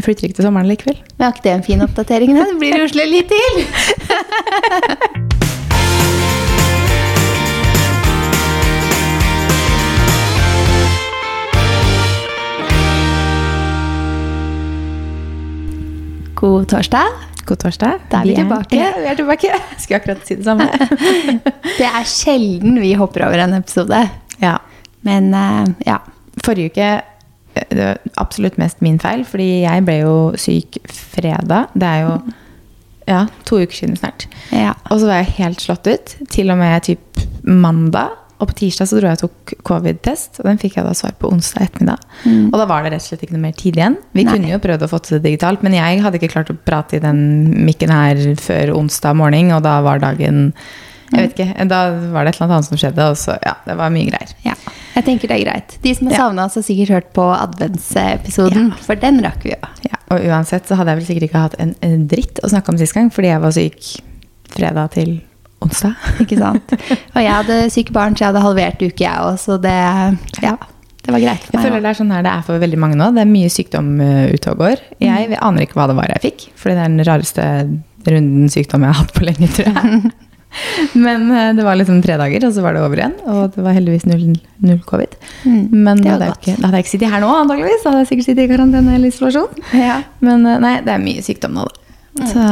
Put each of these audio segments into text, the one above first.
Jeg flytter ikke til sommeren likevel. Men er ikke det en fin oppdatering? da? Det blir Oslo litt til! God torsdag. God torsdag. Da er vi tilbake. Ja, vi er tilbake. Skulle akkurat si det samme. Det er sjelden vi hopper over en episode. ja. Men eh, ja. Forrige uke det var absolutt mest min feil, fordi jeg ble jo syk fredag. Det er jo ja, to uker siden snart. ja. Og så var jeg helt slått ut. Til og med typ mandag. Og på tirsdag så dro jeg og tok covid-test, og den fikk jeg da svar på onsdag ettermiddag. Og da var det rett og slett ikke noe mer tid igjen. Vi Nei. kunne jo prøvd å få til det digitalt, men jeg hadde ikke klart å prate i den mikken her før onsdag morgen, og da var dagen Jeg vet ikke, da var det et eller annet som skjedde, og så ja, det var mye greier. ja. Jeg tenker det er greit. De som har Ja. savna oss, har sikkert hørt på adventsepisoden, for den rakk vi jo. Ja, og uansett så hadde jeg vel sikkert ikke hatt en, en dritt å snakke om sist gang, fordi jeg var syk fredag til onsdag. Ikke sant? Og jeg hadde syke barn, så jeg hadde halvert uke, jeg òg, så det Ja. Det var greit Jeg føler det er sånn her det er for veldig mange nå. Det er mye sykdom uh, ute og går. Jeg aner ikke hva det var jeg fikk, for det er den rareste runden sykdom jeg har hatt på lenge, tror jeg. Men uh, det var liksom tre dager, og så var det over igjen. Og det var heldigvis null, null covid. Mm, Men det hadde, ikke, da hadde jeg ikke sittet her nå, antakeligvis. Da hadde jeg sikkert sittet i karantene eller isolasjon. Ja, Men uh, nei, det er mye sykdom nå, da. Så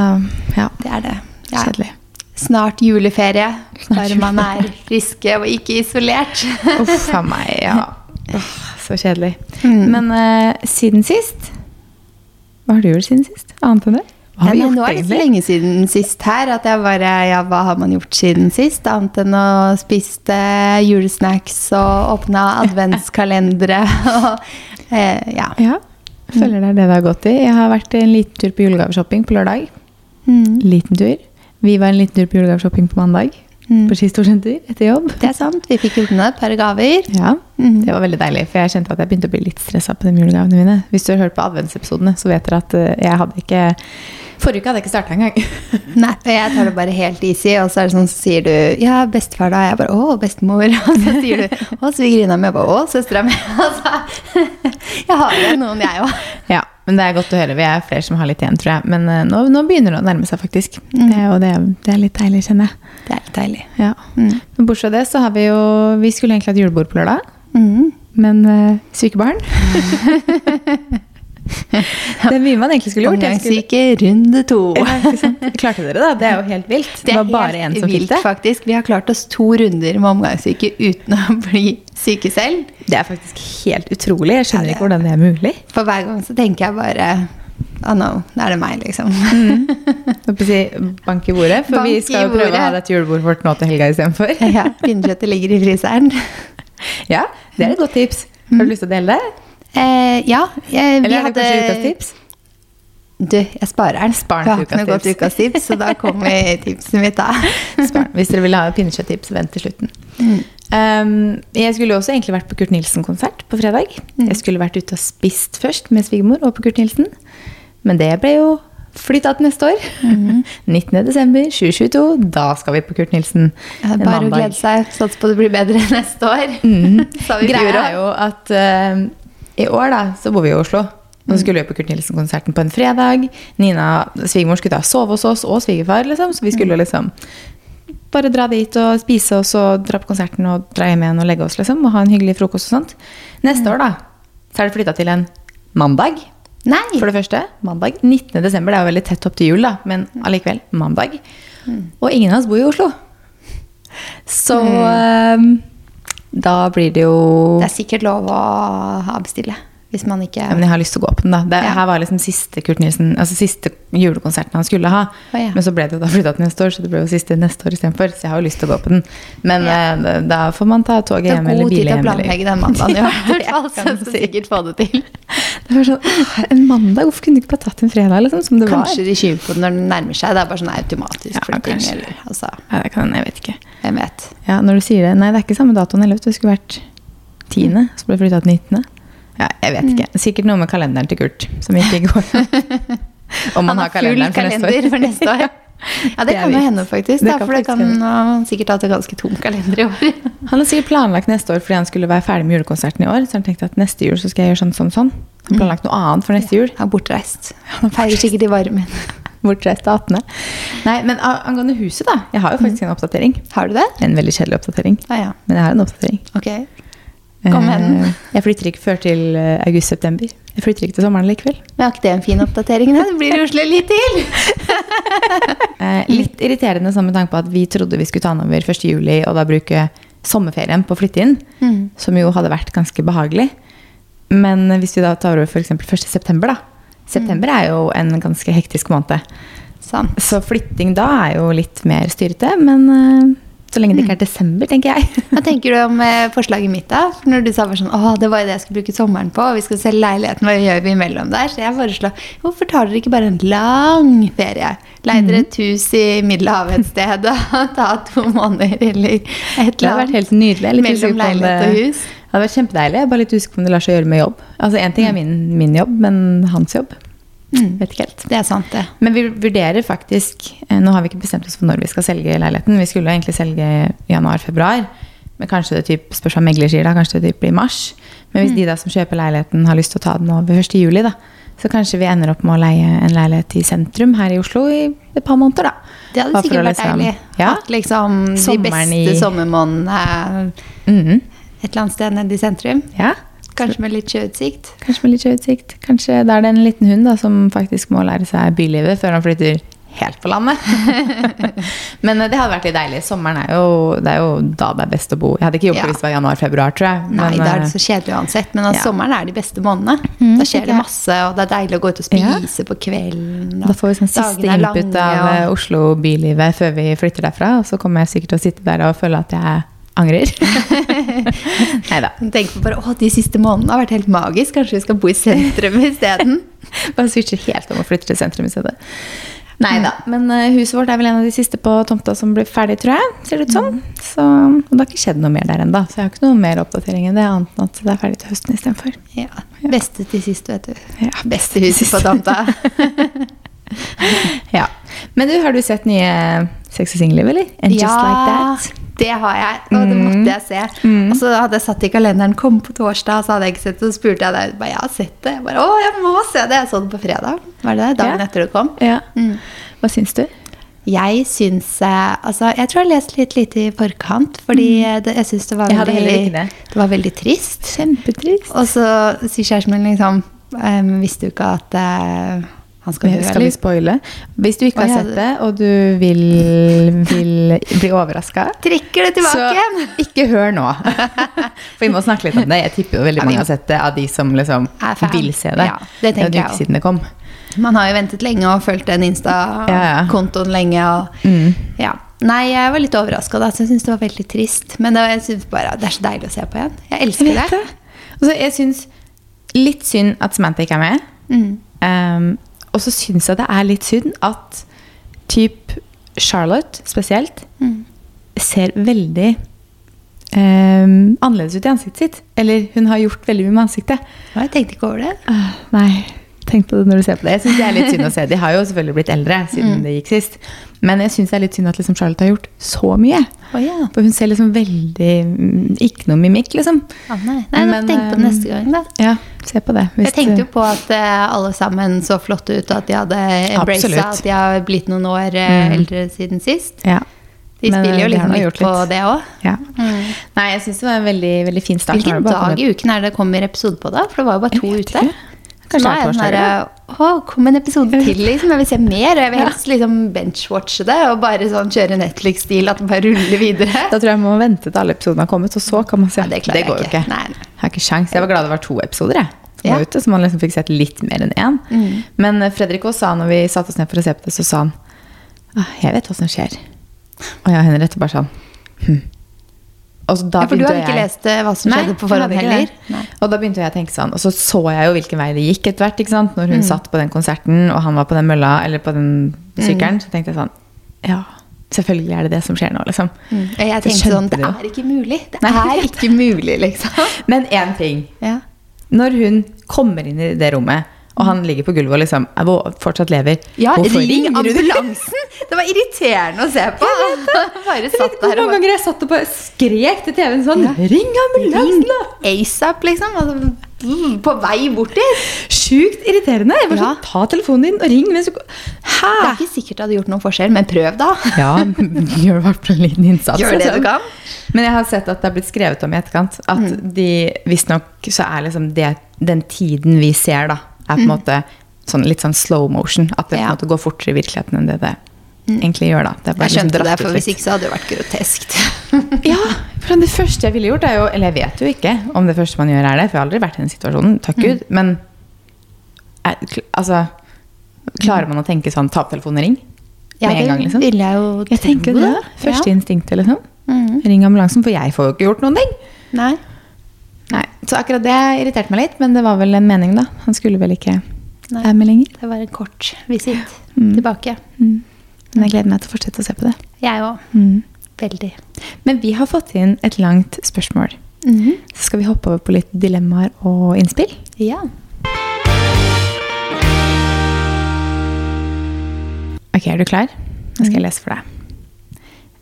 ja, det er det. Ja. kjedelig. Snart juleferie, Snart man er friske og ikke isolert. Uff a meg, ja. Oh, så kjedelig. Mm. Men uh, siden sist Hva har du gjort siden sist? Annet enn det? Hva har vi Ja, gjort, nå er det så lenge siden sist her at jeg bare Ja, hva har man gjort siden sist? Annet enn å spist eh, julesnacks og åpna adventskalendere og eh, ja. Ja, føler det er det det har gått i. Jeg har vært en liten tur på julegaveshopping på lørdag. Mm. Liten tur. Vi var en liten tur på julegaveshopping på mandag. Mm. På skistorsenter etter jobb. Det er sant. Vi fikk gjort et par gaver. Ja, mm. Det var veldig deilig, for jeg kjente at jeg begynte å bli litt stressa på de julegavene mine. Hvis du har hørt på adventsepisodene, så vet dere at eh, jeg hadde ikke Forrige uke hadde jeg ikke starta engang. Nei, jeg tar det bare helt easy, og så er det sånn, så sier du ja, bestefar da? Jeg bare å, bestemor. Og så sier du å, svigerinna mi. Jeg bare å, søstera mi. Altså, jeg har jo noen, jeg òg. Ja, men det er godt å høre. Vi er flere som har litt igjen, tror jeg. Men eh, nå, nå begynner det å nærme seg, faktisk. Mm. Det, og det, det er litt deilig, kjenner jeg. Det er litt deilig. Ja. Mm. Men bortsett fra det, så har vi jo Vi skulle egentlig hatt julebord på lørdag, Mm. men uh, syke barn Det er mye man egentlig skulle gjort. Omgangssyke runde to. ja? Klarte dere det? Det er jo helt vilt. Det, det var bare én som fikk det. faktisk. Vi har klart oss to runder med omgangssyke uten å bli syke selv. Det er faktisk helt utrolig. Jeg Ja, skjønner det ikke hvordan det er mulig. For hver gang så tenker jeg bare Oh no, nå er det meg, liksom. Å si bank i bordet, for Bank vi skal jo prøve å ha dette julebordet vårt nå til helga istedenfor. ja, Pinnekjøttet ligger i fryseren. Ja, det er et godt tips. Har du lyst til å dele det? Eh, ja, jeg, vi Eller er det hadde kanskje ukas tips? Du, jeg sparer den. Spar den til ukas tips. ukas tips, så da kommer tipset mitt, da. Sparen. Hvis dere vil ha pinnekjøtttips, vent til slutten. Mm. Um, jeg skulle også egentlig vært på Kurt Nilsen-konsert på fredag. Mm. Jeg skulle vært ute og spist først med svigermor og på Kurt Nilsen. Men det ble jo flytta til neste år. Mm. 19.12.2022. Da skal vi på Kurt Nilsen. Ja, Bare å glede seg. Satse på det blir bedre neste år. Mm. Greia er jo at eh, i år da, så bor vi i Oslo. Og så skulle vi på Kurt Nilsen-konserten på en fredag. Nina, svigermor skulle da sove hos oss, og svigerfar, liksom. Så vi skulle liksom bare dra dit og spise, oss og dra på konserten og dra hjem igjen og legge oss, liksom. Og ha en hyggelig frokost og sånt. Neste år, da, så er det flytta til en mandag. Nei! For det første, mandag 19. desember. Det er jo veldig tett opp til jul, da, men allikevel mandag. Og ingen av oss bor i Oslo. Så eh, da blir det jo Det er sikkert lov å avbestille. Hvis man ikke ja, men jeg har lyst til å gå på den, da. Det Ja. her var liksom siste Kurt Nilsen, altså siste julekonserten han skulle ha. Oh, ja. Men så ble det jo da flytta til neste år, så det ble jo siste neste år istedenfor. Så jeg har jo lyst til å gå på den. Men eh, da- får man ta toget hjem eller bil hjem Det er god tid til å planlegge den mandagen, i hvert fall. Så du sikkert få det til. Det var sånn, En mandag? Hvorfor kunne du ikke bare tatt en fredag? liksom, som det Kanskje de skyver på det når den nærmer seg. Det er bare sånn automatisk Ja, flytting. Eller, altså. Ja, det kan Jeg vet ikke. hvem vet. Ja, Når du sier det Nei, det er ikke samme datoen heller. Det skulle vært 10., så ble det flytta til 19. Ja, jeg vet ikke. Mm. Sikkert noe med kalenderen til Kurt som gikk i går. Om man Han har kalenderen for neste år. kalender for neste år. Ja, det Det kan jo hende, faktisk. Det Da, for det kan han sikkert hatt en ganske tom kalender i år. Han har sikkert planlagt neste år fordi han skulle være ferdig med julekonserten i år. Så han tenkte at neste jul så skal jeg gjøre sånn, sånn, sånn. Han har planlagt noe annet for neste jul. Han er bortreist. Han feirer sikkert i varmen. Bortreist til 18. Nei, men angående huset, da. Jeg har jo faktisk en oppdatering. Har du det? En veldig kjedelig oppdatering. Ja, ja. Men jeg har en oppdatering. Ok. Kom den. Eh, Jeg flytter ikke før til eh, august-september. Jeg flytter ikke til sommeren likevel. Men er ikke det en fin oppdatering? da? Det blir i Oslo litt til! Eh, litt irriterende sånn med tanke på at vi trodde vi skulle ta den over 1. juli og da bruke sommerferien på å flytte inn, Mm. som jo hadde vært ganske behagelig. Men hvis vi da tar over f.eks. 1. september, da. September er jo en ganske hektisk måned. Sant. Så flytting da er jo litt mer styrete, men så lenge det ikke er desember, tenker jeg. Hva tenker du om eh, forslaget mitt, da? For når du sa bare sånn, åh, det var jo det jeg skulle bruke sommeren på, og vi skal selge leiligheten, hva gjør vi imellom der? Så jeg foreslår, hvorfor tar dere ikke bare en lang ferie? Leid dere et hus i Middelhavet et sted, og ta to måneder, eller et eller annet. Det hadde vært helt nydelig. Mellom leilighet og hus. Det hadde vært kjempedeilig. Bare litt usikker på om det lar seg gjøre med jobb. Altså Én ting er min, min jobb, men hans jobb Mm. vet ikke helt. Det er sant, det. Men vi vurderer faktisk eh, Nå har vi ikke bestemt oss for når vi skal selge leiligheten. Vi skulle egentlig selge i januar-februar. Men kanskje det typ, spørs hva megler sier da, kanskje det typ blir mars. Men hvis de da som kjøper leiligheten har lyst til å ta den over 1. juli, da, så kanskje vi ender opp med å leie en leilighet i sentrum her i Oslo i et par måneder, da. Det hadde Bare sikkert vært liksom- deilig. Ja. Liksom de beste i- sommermånedene Mhm. et eller annet sted nede i sentrum. Ja. Kanskje med litt sjøutsikt. Kanskje med litt sjøutsikt. Kanskje da er det en liten hund da, som faktisk må lære seg bylivet før han flytter helt på landet. Men eh, det hadde vært litt deilig. Sommeren er jo, det er jo da det er best å bo. Jeg hadde ikke gjort Ja. det hvis det var januar-februar, tror jeg. Nei, da er det eh, så kjedelig uansett. Men altså, ja. sommeren er de beste månedene. Mm, da skjer det jeg. masse, og det er deilig å gå ut og Ja. spise på kvelden. Da får vi sånn siste input av eh, og- Oslo bylivet før vi flytter derfra. Og så kommer jeg sikkert til å sitte der og føle at jeg angrer. Nei da. På bare, å, de siste månedene har vært helt magisk. Kanskje vi skal bo i sentrum isteden. Bare switcher helt om å flytte til sentrum i stedet. Nei da. Men eh, huset vårt er vel en av de siste på tomta som blir ferdig, tror jeg. Ser det ut som. Så og det har ikke skjedd noe mer der ennå. Så jeg har ikke noe mer oppdatering enn det, annet enn at det er ferdig til høsten istedenfor. Ja, Beste til sist, vet du. Ja, Beste huset på tomta. ja. Men du, har du sett nye Sex og singelliv, eller? And just like that? Det har jeg. Og det måtte jeg se. Og så hadde jeg satt i kalenderen, kom på torsdag, så hadde jeg ikke sett det. Så spurte jeg deg, bare, jeg har sett det. Jeg bare, å, jeg må se det. Jeg så det på fredag. Var det det? Dagen Ja. etter det kom. Ja. Mm. Hva syns du? Jeg syns eh, Altså, jeg tror jeg har lest litt lite i forkant, fordi eh, det, jeg syns det, det. det var veldig trist. Kjempetrist. Og så sier kjæresten min liksom um, Visste du ikke at eh, han skal dø, Skal vi spoile? Hvis du ikke har sett det, og du vil, vil bli overraska Trekker det tilbake! Så ikke hør nå. For vi må snakke litt om det. Jeg tipper jo veldig mange har sett det, av de som liksom Er vil se det. Ja, det tenker er en jeg uke også. siden det kom. Man har jo ventet lenge og fulgt den. Insta-kontoen lenge. Og, Mm. ja. Nei, jeg var litt overraska, så jeg syns det var veldig trist. Men det, var- jeg synes bare det er så deilig å se på igjen. Jeg elsker Jeg det. det. Altså, jeg syns litt synd at Samantha ikke er med. Mm. Um, og så syns jeg det er litt synd at typ Charlotte spesielt Mm. ser veldig um, annerledes ut i ansiktet sitt. Eller hun har gjort veldig mye med ansiktet. Jeg tenkte ikke over det. Uh, nei, tenk på det når du ser på det. Jeg synes det er litt synd å se. De har jo selvfølgelig blitt eldre siden det gikk sist. Men jeg syns det er litt synd at liksom Charlotte har gjort så mye. Oh, ja. For hun ser liksom veldig mm, Ikke noe mimikk, liksom. Ah, nei, nei Men, tenk på det um, neste gang, da. Ja, se på det. Jeg tenkte jo på at eh, alle sammen så flotte ut, at de hadde embracet at de har blitt noen år eh, Mm. eldre siden sist. ja. De Men, spiller jo eh, litt gjort på litt. det òg. ja. Nei, jeg syns det var en veldig, veldig fin start. Hvilken dag i uken er det kommer episode på, da? For det var jo bare to ute. ikke. Kanskje Nei, det er er den torsdag, Å, kom en episode til, liksom. Jeg vil se mer. Jeg vil helst liksom benchwatche det og bare sånn kjøre Netflix-stil, at det bare ruller videre. Da tror jeg man må vente til alle episodene har kommet, og så kan man se. Ja, det det går jo ikke. Nei, nei. Jeg har ikke sjans. Jeg var glad det var to episoder, jeg. Ja. ute, så man liksom fikk sett litt mer enn én. Mm. Men eh, Fredrik også sa når vi satte oss ned for å se på det, så sa han «Ah, Jeg vet hva som skjer. Og jeg og Henriette bare sånn hm. Og så da Ja, for du har ikke jeg- lest eh, hva som Nei, skjedde på forhånd heller? Og da begynte jeg å tenke sånn, og så så jeg jo hvilken vei det gikk etter hvert. ikke sant? Når hun Mm. satt på den konserten, og han var på den mølla, eller på den sykkelen, så tenkte jeg sånn Ja, selvfølgelig er det det som skjer nå, liksom. Mm. Og jeg tenkte sånn Det er ikke mulig. Det Nei, er ikke mulig, liksom. Men én ting. Ja. Når hun kommer inn i det rommet, Og han ligger på gulvet og liksom fortsatt lever. Ja, Hvorfor ring ambulansen! Det var irriterende å se på. Bare satt der Hvor mange ganger jeg satt og bare skrek til TV-en sånn Ja. Ring ambulansen, da! ASAP, liksom. Altså, mm, på vei bort dit. Sjukt irriterende. Jeg bare Ja. sånn, Ta telefonen din og ring. Hæ? Det er ikke sikkert det hadde gjort noen forskjell, men prøv, da. Ja, gjør i hvert fall en liten innsats. Gjør det liksom. du kan. Men jeg har sett at det er blitt skrevet om i etterkant at Mm. de visstnok så er liksom det, den tiden vi ser, da, er på en måte sånn, litt sånn slow motion. At det på Mm. Mm. en måte går fortere i virkeligheten enn det det egentlig gjør. da. Det Jeg skjønte liksom det, for hvis ikke så hadde det vært groteskt. Ja, for det første jeg ville gjort, er jo Eller jeg vet jo ikke om det første man gjør, er det. For jeg har aldri vært i den situasjonen, takk Gud. Men er, altså Klarer man å tenke sånn ta opp telefonen og ring? Ja, Med en det gang, liksom? ville jeg jo Jeg tenker det. Første Ja. instinktet, liksom. Mm. Ring ambulansen, for jeg får jo ikke gjort noen ting. Nei. Nei, Så akkurat det irriterte meg litt, men det var vel en mening, da. Han skulle vel ikke Nei. være med lenger. Det var en kort visitt Mm. tilbake. Mm. Men jeg gleder meg til å fortsette å se på det. Jeg òg. Mm. Veldig. Men vi har fått inn et langt spørsmål. -hmm. Så skal vi hoppe over på litt dilemmaer og innspill. Ja. Ok, er du klar? Nå skal jeg lese for deg.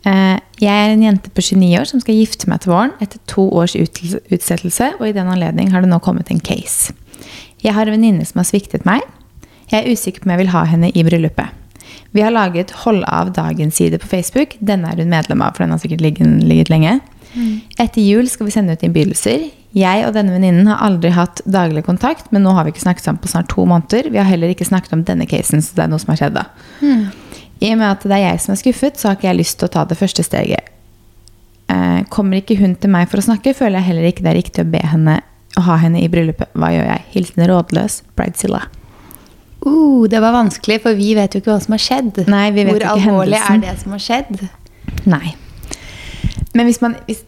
Eh, Jeg er en jente på 29 år som skal gifte meg til våren etter to års utsettelse, og i den anledning har det nå kommet en case. Jeg har en venninne som har sviktet meg. Jeg er usikker på om jeg vil ha henne i bryllupet. Vi har laget Hold av dagen-side på Facebook. Denne er hun medlem av, for den har sikkert ligget, ligget lenge. Etter jul skal vi sende ut innbydelser. Jeg og denne venninnen har aldri hatt daglig kontakt, men nå har vi ikke snakket sammen på snart to måneder. Vi har heller ikke snakket om denne casen, så det er noe som har skjedd da. I og med at det er jeg som er skuffet, så har ikke jeg lyst til å ta det første steget. Eh, kommer ikke hun til meg for å snakke, føler jeg heller ikke det er riktig å be henne å ha henne i bryllupet. Hva gjør jeg? Hilsen rådløs Bridezilla. Uh, det var vanskelig, for vi vet jo ikke hva som har skjedd. Nei, vi vet Hvor ikke alvorlig hendelsen. er det som har skjedd? Nei. Men hvis man hvis,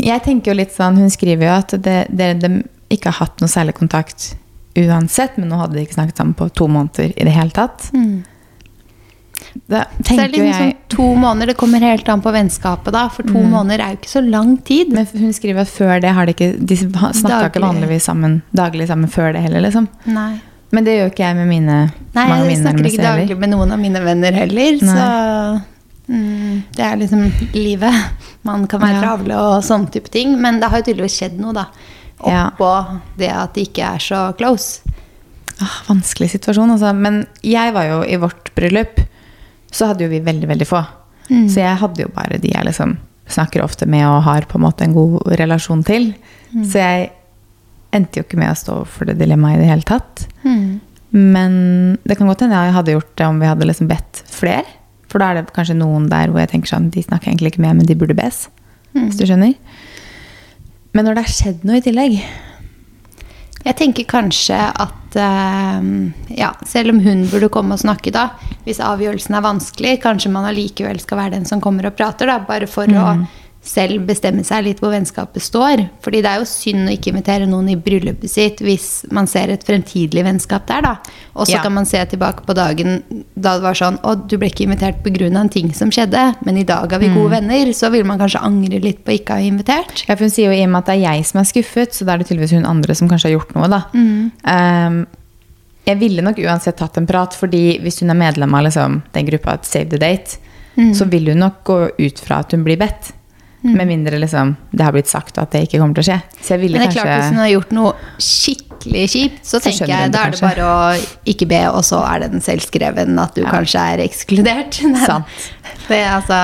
Jeg tenker jo litt sånn Hun skriver jo at det, ikke har hatt noe særlig kontakt uansett, men nå hadde de ikke snakket sammen på to måneder i det hele tatt. Så det er liksom jeg to måneder. Det kommer helt an på vennskapet, da. For to måneder er jo ikke så lang tid. Men hun skriver at før det har de ikke De snakka ikke vanligvis sammen daglig sammen før det heller, liksom. Nei. Men det gjør ikke jeg med mine Nei, mange jeg snakker ikke daglig heller. med noen av mine venner heller. Nei. Så mm, det er liksom livet. Man kan være Ja. travle og sånne type ting. Men det har jo tydeligvis skjedd noe, da. Ja. Oppå det at de ikke er så close. Ah, vanskelig situasjon, altså. Men jeg var jo i vårt bryllup, så hadde jo vi veldig, veldig få. Mm. Så jeg hadde jo bare de jeg liksom snakker ofte med og har på en måte en god relasjon til. Mm. Så jeg endte jo ikke med å stå for det dilemmaet i det hele tatt. Mm. Men det kan godt hende jeg hadde gjort det om vi hadde liksom bedt flere. For da er det kanskje noen der hvor jeg tenker sånn, de snakker egentlig ikke med, men de burde bes. Hvis du skjønner. Men når det har skjedd noe i tillegg Jeg tenker kanskje at eh, ja, selv om hun burde komme og snakke, da, hvis avgjørelsen er vanskelig, kanskje man allikevel skal være den som kommer og prater, da, bare for å selv bestemme seg litt hvor vennskapet står. Fordi det er jo synd å ikke invitere noen i bryllupet sitt hvis man ser et fremtidig vennskap der, da. Og så Ja. kan man se tilbake på dagen da det var sånn Å, du ble ikke invitert pga. en ting som skjedde, men i dag er vi gode venner. Så vil man kanskje angre litt på ikke å ha invitert. Ja, for hun sier jo i og med at det er jeg som er skuffet, så da er det tydeligvis hun andre som kanskje har gjort noe, da. Um, jeg ville nok uansett tatt en prat, fordi hvis hun er medlem av liksom, den gruppa Save the Date, så vil hun nok gå ut fra at hun blir bedt. Med mindre liksom, det har blitt sagt at det ikke kommer til å skje. Så jeg ville Men det er kanskje klart hvis hun har gjort noe skikkelig kjipt, så, Så tenker jeg da er det bare å ikke be, og så er den selvskreven at du Ja. kanskje er ekskludert. Sant. Det altså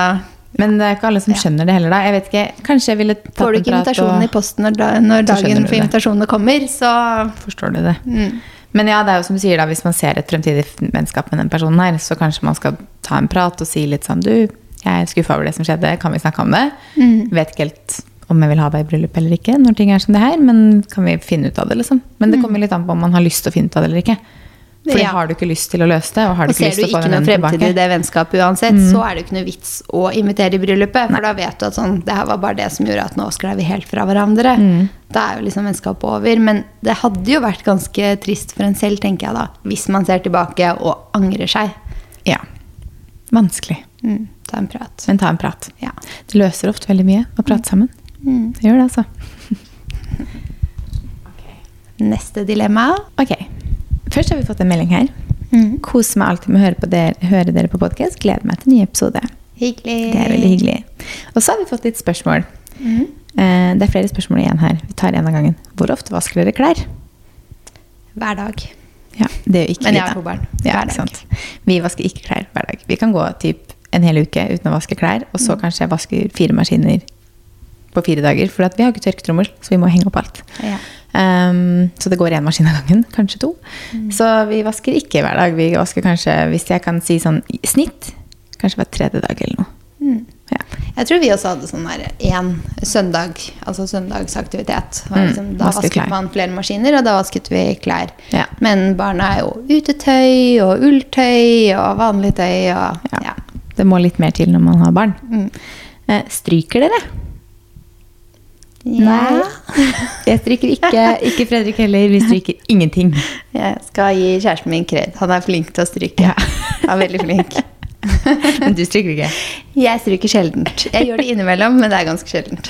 Men det er ikke alle som skjønner det heller, da. Jeg vet ikke, Kanskje jeg ville tatt Får du ikke invitasjonen og i posten når, da, når dagen for det. invitasjonene kommer, så Forstår du det? mm. Men ja, det er jo som du sier da, hvis man ser et fremtidig vennskap med den personen her, så kanskje man skal ta en prat og si litt sånn Du, jeg er skuffa over det som skjedde, kan vi snakke om det? Mm. Vet ikke helt om jeg vil ha deg i bryllup eller ikke, når ting er som det her, men kan vi finne ut av det, liksom? Men det kommer litt an på om man har lyst til å finne ut av det eller ikke. Fordi Mm. Ja. har du ikke lyst til å løse det, og har du Og ikke lyst til å få den tilbake ikke den noe vennen fremtid i det vennskapet uansett, Mm. så er det jo ikke noe vits å invitere i bryllupet. For da vet du at sånn, det her var bare det som gjorde at nå sklei vi helt fra hverandre. Mm. Da er jo liksom vennskapet over. Men det hadde jo vært ganske trist for en selv, tenker jeg da. Hvis man ser tilbake og angrer seg. Ja. Vanskelig. Mm, ta en prat. Men ta en prat. Ja. Det løser ofte veldig mye å prate sammen. Mm. Det gjør det, altså. Neste dilemma. Ok. Først har vi fått en melding her. Mm. Koser meg alltid med å høre, på dere, høre dere på podkast. Gleder meg til ny episode. Hyggelig. Det er veldig hyggelig. Og så har vi fått litt spørsmål. Mm. Eh, det er flere spørsmål igjen her. Vi tar en av gangen. Hvor ofte vasker dere klær? Hver dag. Ja, det gjør ikke Men jeg har to barn. Ja, Hver dag. sant? Vi vasker ikke klær hver dag. Vi kan gå typ en hel uke uten å vaske klær, og Mm. så kanskje jeg vasker fire maskiner på fire dager. For at vi har ikke tørketrommel, så vi må henge opp alt. Ja. Um, så det går én maskin av gangen, kanskje to. Mm. Så vi vasker ikke hver dag. Vi vasker kanskje, hvis jeg kan si sånn snitt, kanskje hver tredje dag eller noe. Mm. Ja. Jeg tror vi også hadde sånn der én søndag, altså søndagsaktivitet. Liksom, Mm, Liksom, da vasket klær. man flere maskiner, og da vasket vi klær. Ja. Men barna er jo utetøy og ulltøy og vanlig tøy og Ja. Det må litt mer til når man har barn. Mm. Eh, stryker dere? Ja. Jeg stryker ikke. Ikke Fredrik heller. Vi stryker ingenting. Jeg skal gi kjæresten min kred. Han er flink til å stryke. Ja. Han er veldig flink. Men du stryker ikke? Jeg stryker sjeldent. Jeg gjør det innimellom, men det er ganske sjeldent.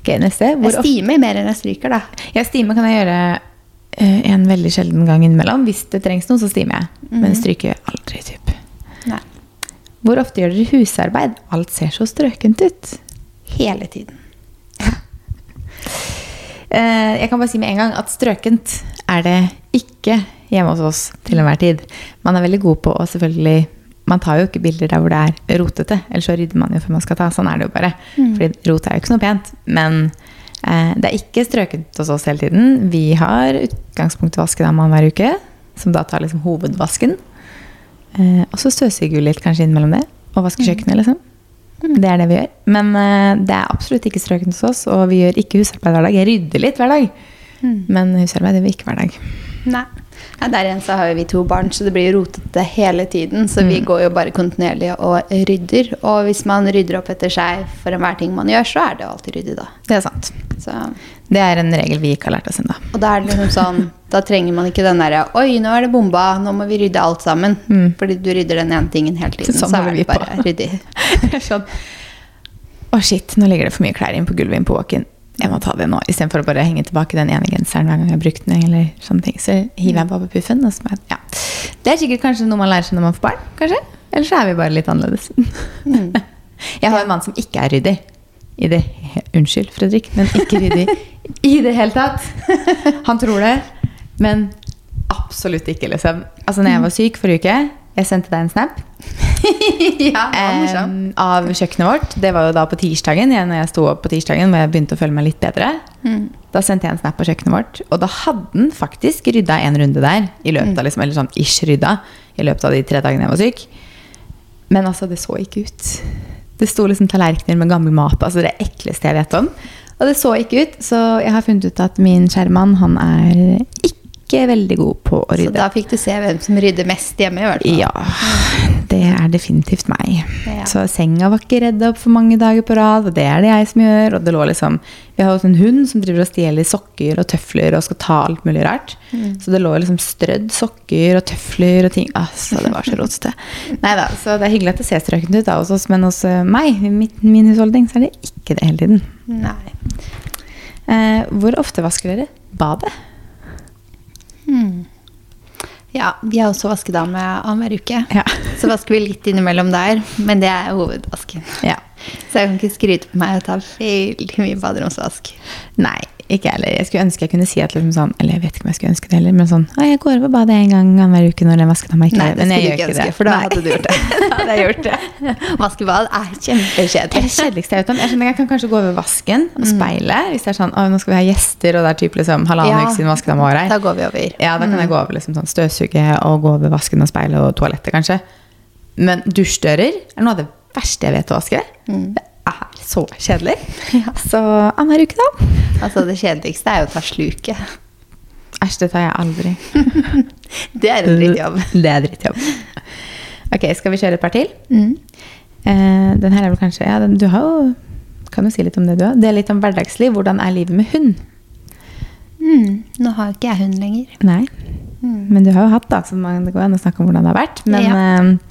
Ok, neste. Hvor Jeg stimer mer enn jeg stryker, da. Jeg stimer kan jeg gjøre eh, en veldig sjelden gang innimellom. Hvis det trengs noe, så stimer jeg. Men stryker aldri, typ. Hvor ofte gjør dere husarbeid? Alt ser så strøkent ut. Hele tiden. Eh, jeg kan bare si med en gang at strøkent er det ikke hjemme hos oss til enhver tid. Man er veldig god på å selvfølgelig Man tar jo ikke bilder der hvor det er rotete, ellers så rydder man jo før man skal ta. Sånn er det jo bare. Fordi rot er jo ikke noe pent. Men eh, det er ikke strøkent hos oss hele tiden. Vi har utgangspunktet vaskedame annenhver uke, som da tar liksom hovedvasken. Eh, og så støvsuger vi litt kanskje innimellom det, og vasker kjøkkenet, liksom. Det er det vi gjør. Men eh, det er absolutt ikke strøkent hos oss, og vi gjør ikke husarbeid hver dag. Jeg rydder litt hver dag, men husarbeid gjør vi ikke hver dag. Nei. Ja, der igjen så har vi to barn, så det blir rotete hele tiden. Så vi går jo bare kontinuerlig og rydder. Og hvis man rydder opp etter seg for enhver ting man gjør, så er det jo alltid ryddig, da. Det er sant. Så, Det er en regel vi ikke har lært oss ennå. og da er det liksom sånn Da trenger man ikke den derre Oi, nå er det bomba, nå må vi rydde alt sammen. Fordi du rydder den ene tingen hele tiden. Sånn så er det bare ryddig. sånn. Å, shit, nå ligger det for mye klær inn på gulvet inn på walk-in. Jeg må ta det nå, istedenfor å bare henge tilbake den ene genseren hver gang jeg har brukt den. eller sånne ting. Så hiver jeg bare på puffen. Og så jeg, ja. Det er sikkert kanskje noe man lærer seg når man får barn. kanskje? Eller så er vi bare litt annerledes. Jeg har en mann som ikke er ryddig. I det, unnskyld, Fredrik, men ikke ryddig i det hele tatt. Han tror det, men absolutt ikke. liksom. Altså, når jeg var syk forrige uke, jeg sendte deg en snap ja, em, av kjøkkenet vårt. Det var jo da på tirsdagen, igjen når jeg sto opp på tirsdagen, hvor jeg begynte å føle meg litt bedre. Da sendte jeg en snap på kjøkkenet vårt, og da hadde den faktisk rydda en runde der. I løpet av liksom, eller sånn ish rydda, i løpet av de tre dagene jeg var syk. Men altså, det så ikke ut. Det sto liksom tallerkener med gammel mat. Altså det ekleste jeg vet om. Og det så ikke ut, så jeg har funnet ut at min skjermann, han er ikke veldig god på å rydde. Så da fikk du se hvem som rydder mest hjemme, i hvert fall. Ja, det er definitivt meg. Ja. Så senga var ikke redd opp for mange dager på rad, og det er det jeg som gjør. Og det lå liksom Vi har også en hund som driver og stjeler sokker og tøfler og skal ta alt mulig rart. Så det lå liksom strødd sokker og tøfler og ting. Altså, det var så rotete. Nei da, så det er hyggelig at det ser strøkent ut da hos oss, men hos eh, meg, i min husholdning, så er det ikke det hele tiden. Nei. Eh, hvor ofte vasker dere badet? Ja, vi har også vaskedame annenhver uke. Ja. Så vasker vi litt innimellom der, men det er hovedvasken. Ja. Så jeg kan ikke skryte på meg og ta veldig mye baderomsvask. Nei, ikke heller. Jeg skulle ønske jeg kunne si at liksom sånn Eller jeg vet ikke om jeg skulle ønske det heller, men sånn Å, jeg går over badet en gang hver uke når den vaskedama meg. Nei, det jeg skulle du ikke ønske, det. for da Nei. hadde du gjort det. da hadde jeg gjort det. Vaskebad er Det er kjempekjedelig. det kjedeligste jeg vet om. Jeg skjønner jeg kan kanskje gå over vasken og speile. Hvis det er sånn Å, nå skal vi ha gjester, og det er typ liksom halvannen Ja. uke siden vaskedama var her. Da går vi over. Ja, da kan jeg gå over liksom sånn støvsuge og gå over vasken og speile og toalettet, kanskje. Men dusjdører er noe av det verste jeg vet å vaske. Det er så kjedelig. Så annenhver uke, da. Altså, det kjedeligste er jo å ta sluket. Æsj, det tar jeg aldri. Det er en drittjobb. Det er drittjobb. Ok, skal vi kjøre et par til? Mm. Eh, den her er vel kanskje ja, den, Du har jo Kan jo si litt om det, du òg. Det er litt om hverdagsliv. Hvordan er livet med hund? Mm. Nå har jo ikke jeg hund lenger. Nei. Men du har jo hatt, da, så man, det går an å snakke om hvordan det har vært. Men, Ja. eh,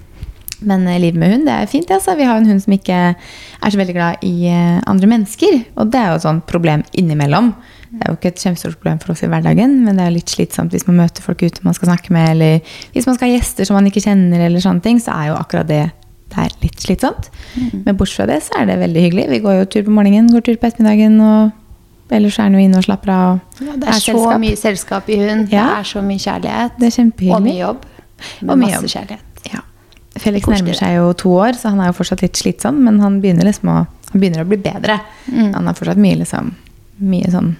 men eh, livet med hund det er fint. Altså. Vi har en hund som ikke er så veldig glad i eh, andre mennesker. Og det er jo et sånt problem innimellom. Det er jo ikke et kjempestort problem for oss i hverdagen, men det er litt slitsomt hvis man møter folk ute man skal snakke med, eller hvis man skal ha gjester som man ikke kjenner, eller sånne ting, så er jo akkurat det det er litt slitsomt. Men bortsett fra det, så er det veldig hyggelig. Vi går jo tur på morgenen, går tur på ettermiddagen, og ellers er han jo inne og slapper av. Ja, det er så selskap. mye selskap i hund. Det er så mye kjærlighet. Det er kjempehyggelig. Og mye jobb. Med Og mye masse jobb. kjærlighet. Ja. Felix nærmer seg jo to år, så han er jo fortsatt litt slitsom, men han begynner liksom å, han begynner å bli bedre. Mm. Han har fortsatt mye, liksom, mye sånn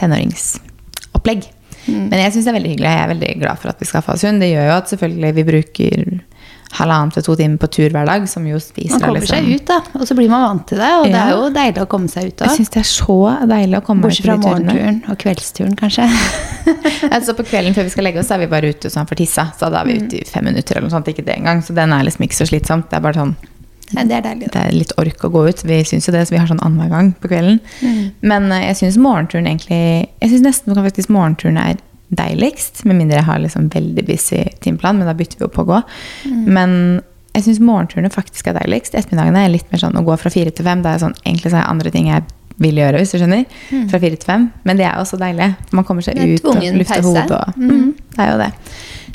tenåringsopplegg. Mm. Men jeg syns det er veldig hyggelig. Jeg er veldig glad for at vi skaffa oss hund. Det gjør jo at selvfølgelig vi bruker halvannen til to timer på tur hver dag, som jo spiser Man kommer kommer seg liksom- ut, da. Og så blir man vant til det. Og det er jo deilig å komme seg ut Jeg òg. syns det er så deilig å komme Bortsett fra morgenturen og kveldsturen, kanskje. Altså På kvelden før vi skal legge oss, så er vi bare ute så han får tissa. Så da er vi ute i fem minutter eller noe sånt. Ikke det engang. Så den er liksom ikke så slitsomt. Det er bare sånn Nei, det er deilig. det er litt ork å gå ut. Vi syns jo det, så vi har sånn annenhver gang på kvelden. Men eh, jeg syns morgenturen egentlig Jeg syns nesten faktisk morgenturen er deiligst. Med mindre jeg har liksom veldig busy timeplan, men da bytter vi jo på å gå. Men jeg syns morgenturene faktisk er deiligst. Ettermiddagene er litt mer sånn å gå fra fire til fem. Da er sånn, egentlig så er andre ting jeg vil gjøre, hvis du skjønner. Fra fire til fem. Men det er jo også deilig. Man kommer seg ut og lufter hodet. Og, mm, det er jo det.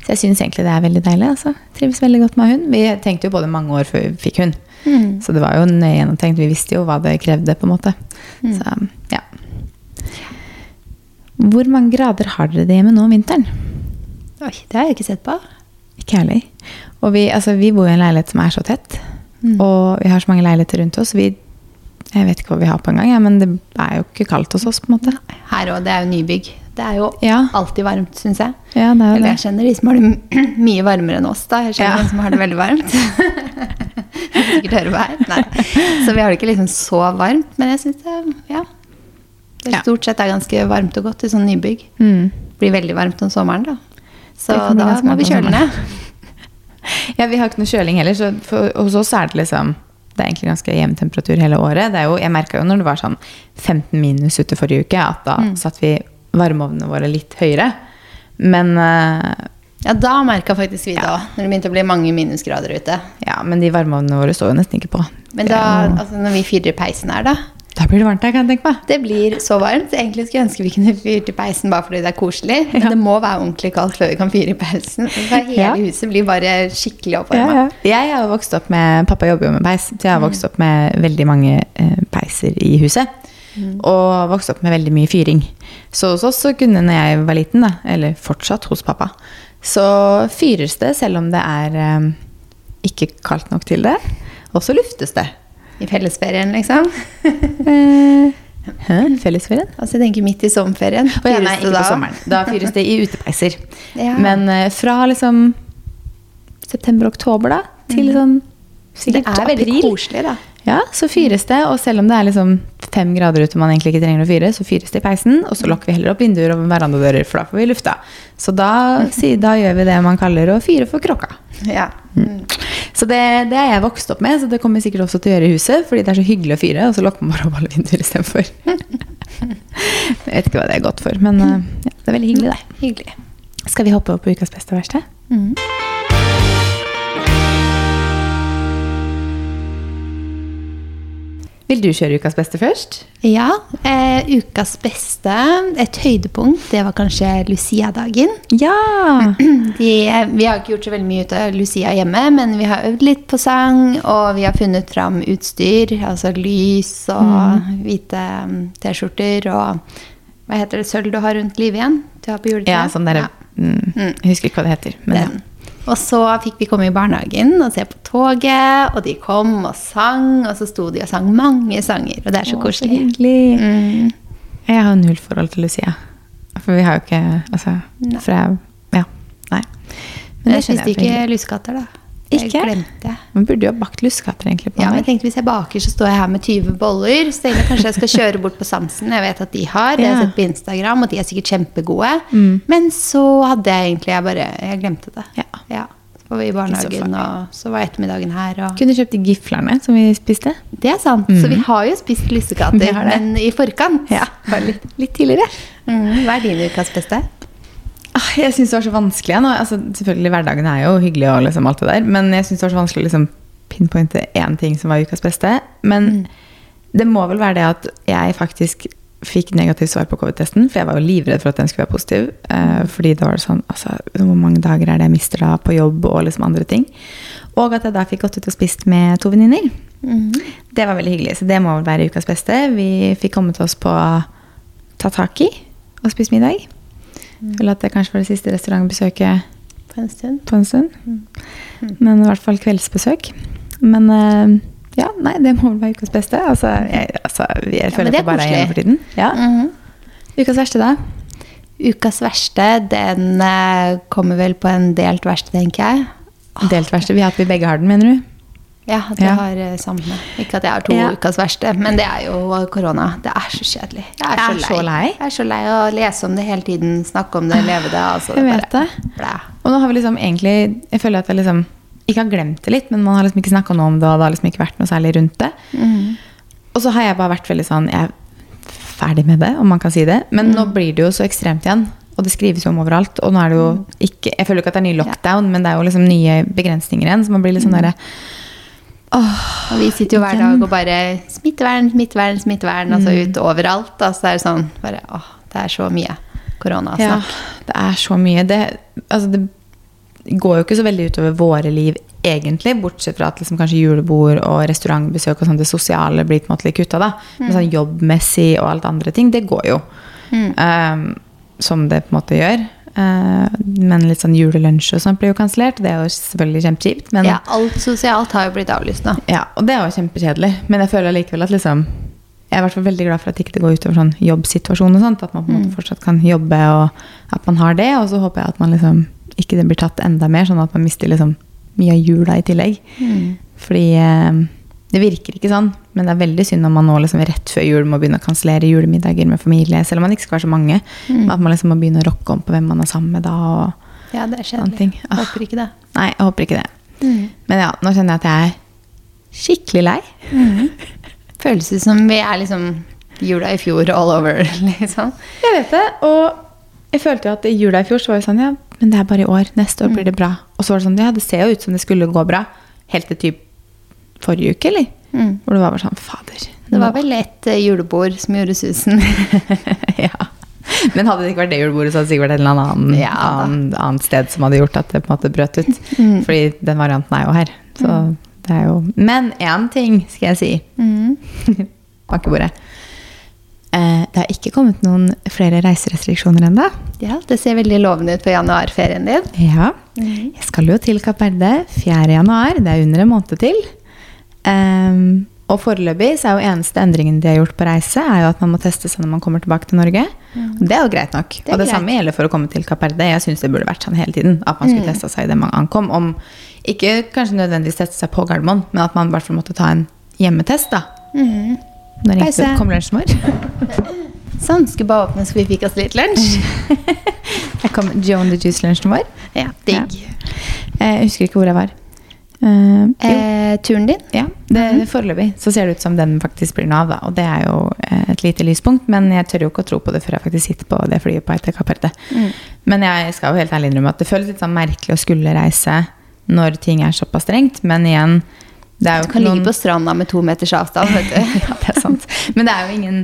Så jeg syns egentlig det er veldig deilig. Altså. Trives veldig godt med hund. Vi tenkte jo på det mange år før vi fikk hund. Mm. Så det var jo nøye gjennomtenkt. Vi visste jo hva det krevde, på en måte. Mm. Så, ja. Hvor mange grader har dere det hjemme nå om vinteren? Oi, det har jeg ikke sett på. Ikke heller. Og vi, altså, vi bor i en leilighet som er så tett. Mm. Og vi har så mange leiligheter rundt oss. Vi, jeg vet ikke hva vi har på engang, ja, men det er jo ikke kaldt hos oss, på en måte. Her òg, det er jo nybygg. Det er jo Ja. alltid varmt, syns jeg. Ja, det er jo Eller jeg kjenner de som har det mye varmere enn oss. da. Jeg kjenner Ja. de som har det veldig varmt. Sikkert hører på her. Nei. Så vi har det ikke liksom så varmt. Men jeg syns det, ja. det stort sett er ganske varmt og godt i sånn nybygg. Mm. Blir veldig varmt om sommeren, da. Så da må vi kjøle ned. Ja, vi har ikke noe kjøling heller, så for, hos oss er det liksom det er egentlig ganske jevn temperatur hele året. Det er jo, jeg merka jo når det var sånn 15 minus ute forrige uke, at da Mm. satte vi varmeovnene våre litt høyere. Men, uh, Ja, da merka faktisk vi det Ja. òg, når det begynte å bli mange minusgrader ute. ja, men de varmeovnene våre står jo nesten ikke på. Men da, altså når vi fyrer i peisen her, da da blir det varmt her, kan jeg tenke meg. Det blir så varmt. Egentlig skulle jeg ønske vi kunne fyrt i peisen bare fordi det er koselig. Men Ja. det må være ordentlig kaldt før vi kan fyre i peisen. Hele Ja. huset blir bare skikkelig oppvarma. Jeg har vokst opp med Pappa jobber jo med peis, så jeg har vokst opp med veldig mange eh, peiser i huset. Og vokst opp med veldig mye fyring. Så hos oss så kunne når jeg var liten, da, eller fortsatt hos pappa, så fyres det selv om det er eh, ikke kaldt nok til det. Og så luftes det. I fellesferien, liksom. Eh, hæ? Fellesferien? Altså, jeg tenker midt i sommerferien. Oh, ja, nei, ikke da? på sommeren. Da fyres det i utepeiser. Ja. Men uh, fra liksom september-oktober da, til sånn Det er veldig april. koselig, da. Ja, så fyres det, og selv om det er liksom fem grader ute man egentlig ikke trenger å fyre, så fyres det i peisen, og så lukker vi heller opp vinduer og verandadører, for da får vi lufta. Så da, da gjør vi det man kaller å fyre for kråka. Ja. Så det, det er jeg vokst opp med, så det kommer jeg sikkert også til å gjøre i huset, fordi det er så hyggelig å fyre, og så lukker man bare opp alle vinduer istedenfor. jeg vet ikke hva det er godt for, men eh, ja, det er veldig hyggelig, det. Hyggelig. Skal vi hoppe opp på ukas beste og verste? Mhm. Vil du kjøre ukas beste først? Ja. Eh, ukas beste, et høydepunkt, det var kanskje Lucia-dagen. Ja! De, vi har ikke gjort så veldig mye ut av Lucia hjemme, men vi har øvd litt på sang, og vi har funnet fram utstyr, altså lys og hvite mm, T-skjorter og Hva heter det sølv du har rundt livet igjen? Du har på juletreet? Ja, sånn Ja, mm, Jeg husker ikke hva det heter. Men den. Og så fikk vi komme i barnehagen og se på toget, og de kom og sang, og så sto de og sang mange sanger, og det er så Åh, koselig. hyggelig. Mm. Jeg har null forhold til Lucia. For vi har jo ikke Altså, Nei. jeg Ja. Nei. Men jeg skjønner spiste er ikke hyggelig. da. Det Jeg glemte. Man burde jo ha bakt lussekatter egentlig på Ja, meg. jeg tenkte Hvis jeg baker, så står jeg her med 20 boller. Så jeg kanskje jeg skal kjøre bort på Samsen. Jeg vet at de har. Det har jeg sett på Instagram, og de er sikkert kjempegode. Mm. Men så hadde jeg egentlig Jeg bare Jeg glemte det. Ja. Så var vi i barnehagen, I og så var ettermiddagen her. Og Kunne kjøpt de giflerne som vi spiste. det er sant. Så vi har jo spist lussekatter, men i forkant. bare litt, litt tidligere. Mm, hva er din ukas beste? Ah, Jeg syns det var så vanskelig. Altså, selvfølgelig, Hverdagen er jo hyggelig, og liksom alt det der, men jeg syns det var så vanskelig å liksom, pinpointe én ting som var ukas beste. Men Mm. det må vel være det at jeg faktisk fikk negativt svar på covid-testen, for jeg var jo livredd for at den skulle være positiv. Eh, fordi da var det sånn altså, Hvor mange dager er det jeg mister da på jobb og liksom andre ting? Og at jeg da fikk gått ut og spist med to venninner. Det var veldig hyggelig, så det må vel være ukas beste. Vi fikk kommet oss på Tataki og spist middag. Føler at det kanskje var det siste restaurantbesøket På en stund. på en stund. Men i hvert fall kveldsbesøk. Men uh, ja, nei, det må vel være ukas beste. Altså, jeg, altså, jeg føler men det bare er igjen for tiden. Ja. Mhm. Ukas verste, da? Ukas verste, den uh, kommer vel på en delt verste, tenker jeg. Delt verste. Vi, har at vi begge har den, mener du? Ja, at jeg Ja. har eh, samme. Ikke at jeg har to Ja. ukas verste, men det er jo korona. Det er så kjedelig. Jeg er, Jeg er så lei. Jeg er så lei å lese om det hele tiden, snakke om det, leve det. Altså, Jeg vet det. Blæ. Og nå har vi liksom egentlig Jeg føler at jeg liksom ikke har glemt det litt, men man har liksom ikke snakka noe om det, og det har liksom ikke vært noe særlig rundt det. Mm. Og så har jeg bare vært veldig sånn Jeg er ferdig med det, om man kan si det. Men nå blir det jo så ekstremt igjen. Og det skrives jo om overalt. Og nå er det jo ikke Jeg føler ikke at det er ny lockdown, men det er jo liksom nye begrensninger igjen. Så man blir litt sånn derre Åh, Og vi sitter jo hver dag og bare smittevern, smittevern, smittevern. Altså ut overalt. Altså, det er sånn bare, åh, Det er så mye Ja, det er så mye. Det, altså det går jo ikke så veldig utover våre liv, egentlig. Bortsett fra at liksom kanskje julebord og restaurantbesøk og sånn, det sosiale blir på en måte litt kutta. da. Men sånn jobbmessig og alt andre ting, det går jo. Um, som det på en måte gjør. Uh, men litt sånn julelunsj og sånt blir jo kansellert. Det er jo selvfølgelig kjempekjipt. Men Ja, alt sosialt har jo blitt avlyst nå. ja, og det er jo kjempekjedelig. Men jeg føler likevel at liksom Jeg er i hvert fall veldig glad for at ikke det går utover sånn jobbsituasjon og sånt. At man på en måte fortsatt kan jobbe, og at man har det. Og så håper jeg at man liksom ikke det blir tatt enda mer, sånn at man mister liksom mye av jula i tillegg. Fordi eh, det virker ikke sånn. Men det er veldig synd om man nå liksom rett før jul må begynne å kansellere julemiddager med familie, selv om man ikke skal være så mange. Mm. at man liksom må begynne å rokke om på hvem man er sammen med da. og Ja, det er kjedelig. ting. Ah. Håper ikke det. Nei, jeg håper ikke det. Men ja, nå kjenner jeg at jeg er skikkelig lei. Føles det som vi er liksom jula i fjor all over, liksom. Jeg vet det, og jeg følte jo at i jula i fjor så var det sånn, ja, men det er bare i år, neste år blir det bra. Og så var det sånn, ja, det ser jo ut som det skulle gå bra, helt til typ forrige uke, eller? Mm. Hvor det var bare sånn, fader. Det var vel et eh, julebord som gjorde susen. ja. Men hadde det ikke vært det julebordet, så hadde det sikkert vært et eller annet Ja, annet, annet sted som hadde gjort at det på en måte brøt ut. Mm. Fordi den varianten er jo her. Så det er jo... Men én ting skal jeg si. Mm. Bankebordet. Eh, det har ikke kommet noen flere reiserestriksjoner ennå. Ja, det ser veldig lovende ut for januarferien din. Ja. Jeg skal jo til Kapp Verde 4. januar. Det er under en måned til. Ehm, og foreløpig så er jo eneste endringen de har gjort på reise, er jo at man må teste seg når man kommer tilbake til Norge. Og det er jo greit nok. og det greit. samme gjelder for å komme til Kapp Verde. Jeg syns det burde vært sånn hele tiden. At man skulle testa seg idet man ankom. Om ikke kanskje nødvendigvis teste seg på Gardermoen, men at man i hvert fall måtte ta en hjemmetest, da. Når ringte kom lunsjen vår. Sånn, skulle bare åpne så vi fikk oss litt lunsj. Der kom Joan the Juice-lunsjen vår. Ja, digg. Ja. Jeg husker ikke hvor jeg var. Jo. Eh, turen din? Ja, det, foreløpig så ser det ut som den faktisk blir noe av. Da. Og det er jo eh, et lite lyspunkt, men jeg tør jo ikke å tro på det før jeg faktisk sitter på det flyet på til Kapp Men jeg skal jo helt ærlig innrømme at det føles litt sånn merkelig å skulle reise når ting er såpass strengt. Men igjen, det er Du kan ikke ligge noen på stranda med to meters avstand, vet du. ja, det er sant. Men det er jo ingen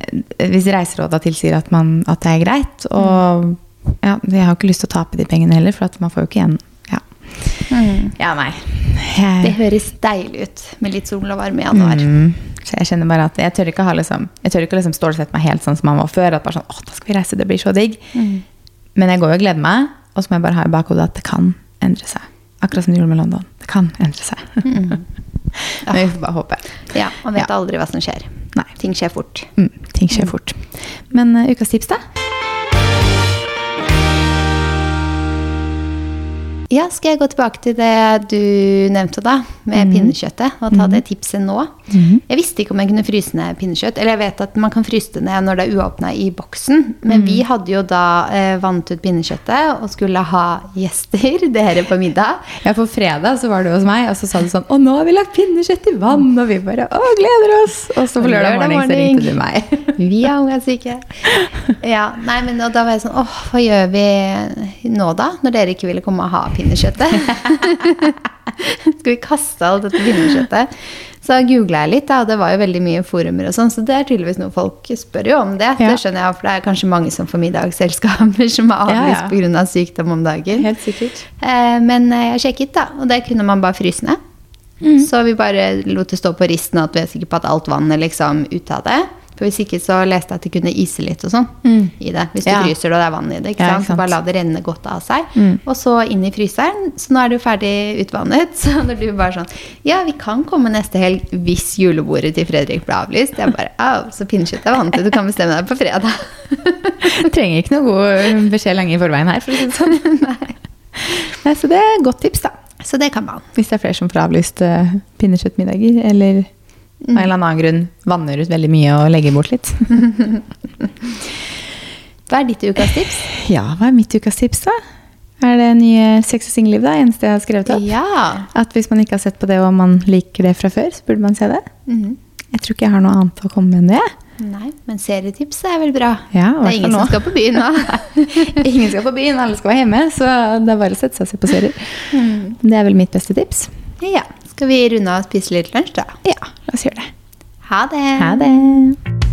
eh, Hvis Reiserådet tilsier at, man, at det er greit, og ja, jeg har jo ikke lyst til å tape de pengene heller, for at man får jo ikke igjen Ja, ja nei. Det høres deilig ut med litt sol og varme i januar. Mm, så jeg kjenner bare at jeg tør ikke ha liksom, jeg tør ikke liksom stålsette meg helt sånn som man var før. At bare sånn, å, da skal vi reise, det blir så digg. Men jeg går jo og gleder meg, og så må jeg bare ha i bakhodet at det kan endre seg. Akkurat som det gjorde med London. Det kan endre seg. Men vi får bare håpe. Ja, Man vet Ja. aldri hva som skjer. Nei. Ting skjer fort. Mm, ting skjer fort. Men uh, ukas tips, da? Ja, skal jeg gå tilbake til det du nevnte, da, med pinnekjøttet, og ta det tipset nå? Jeg visste ikke om jeg kunne fryse ned pinnekjøtt. Eller jeg vet at man kan fryse det ned når det er uåpna i boksen. Men vi hadde jo da eh, vannet ut pinnekjøttet og skulle ha gjester, dere på middag. Ja, På fredag så var du hos meg, og så sa du sånn Å, nå har vi lagt pinnekjøtt i vann! Og vi bare Å, gleder oss! Og så på lørdag Lørdag morgen så ringte du meg. Vi er ungdomssyke. Ja, nei, men og da var jeg sånn Åh, hva gjør vi nå, da? Når dere ikke ville komme og ha pinnekjøttet. Skal vi kaste alt dette pinnekjøttet? Så googla jeg litt, og det var jo veldig mye forumer og sånn, så det er tydeligvis noe folk spør jo om det. Ja. Det skjønner jeg, for det er kanskje mange som får middagsselskaper som har avlyst pga. ja. ja. Av sykdom om dagen. Helt sikkert. Eh, Men eh, jeg sjekket, da, og det kunne man bare fryse ned. Mm. Så vi bare lot det stå på risten, og at vi er sikre på at alt vannet liksom ut av det. For hvis ikke så leste jeg at det kunne ise litt og sånn i det. Hvis du Mm. Ja. fryser det og det er vann i det. ikke Ja, sant? ikke Så bare la det renne godt av seg. Mm. Og så inn i fryseren. Så nå er det jo ferdig utvannet. Så når du bare sånn Ja, vi kan komme neste helg hvis julebordet til Fredrik ble avlyst. Jeg bare Au, så pinnekjøtt er vanntid. Du kan bestemme deg på fredag. Du trenger ikke noe god beskjed lenge i forveien her, for å si det sånn. Nei, så det er et godt tips, da. Så det kan man. Hvis det er flere som får avlyst uh, pinnekjøttmiddager, eller av en eller annen grunn vanner ut veldig mye og legger bort litt. Hva er ditt ukas tips? Ja, hva er mitt ukas tips, da? Er det nye Sex og singelliv, da? Eneste jeg har skrevet opp? Ja. At hvis man ikke har sett på det, og man liker det fra før, så burde man se det. Mhm. Jeg tror ikke jeg har noe annet å komme med enn det. Nei, men serietips er vel bra. Ja, det er ingen nå. som skal på byen nå. Ingen skal på byen, alle skal være hjemme, så det er bare å sette seg og se på serier. Det er vel mitt beste tips. ja. Skal vi runde av og spise litt lunsj, da? Ja, la oss gjøre det. Ha det. Ha det!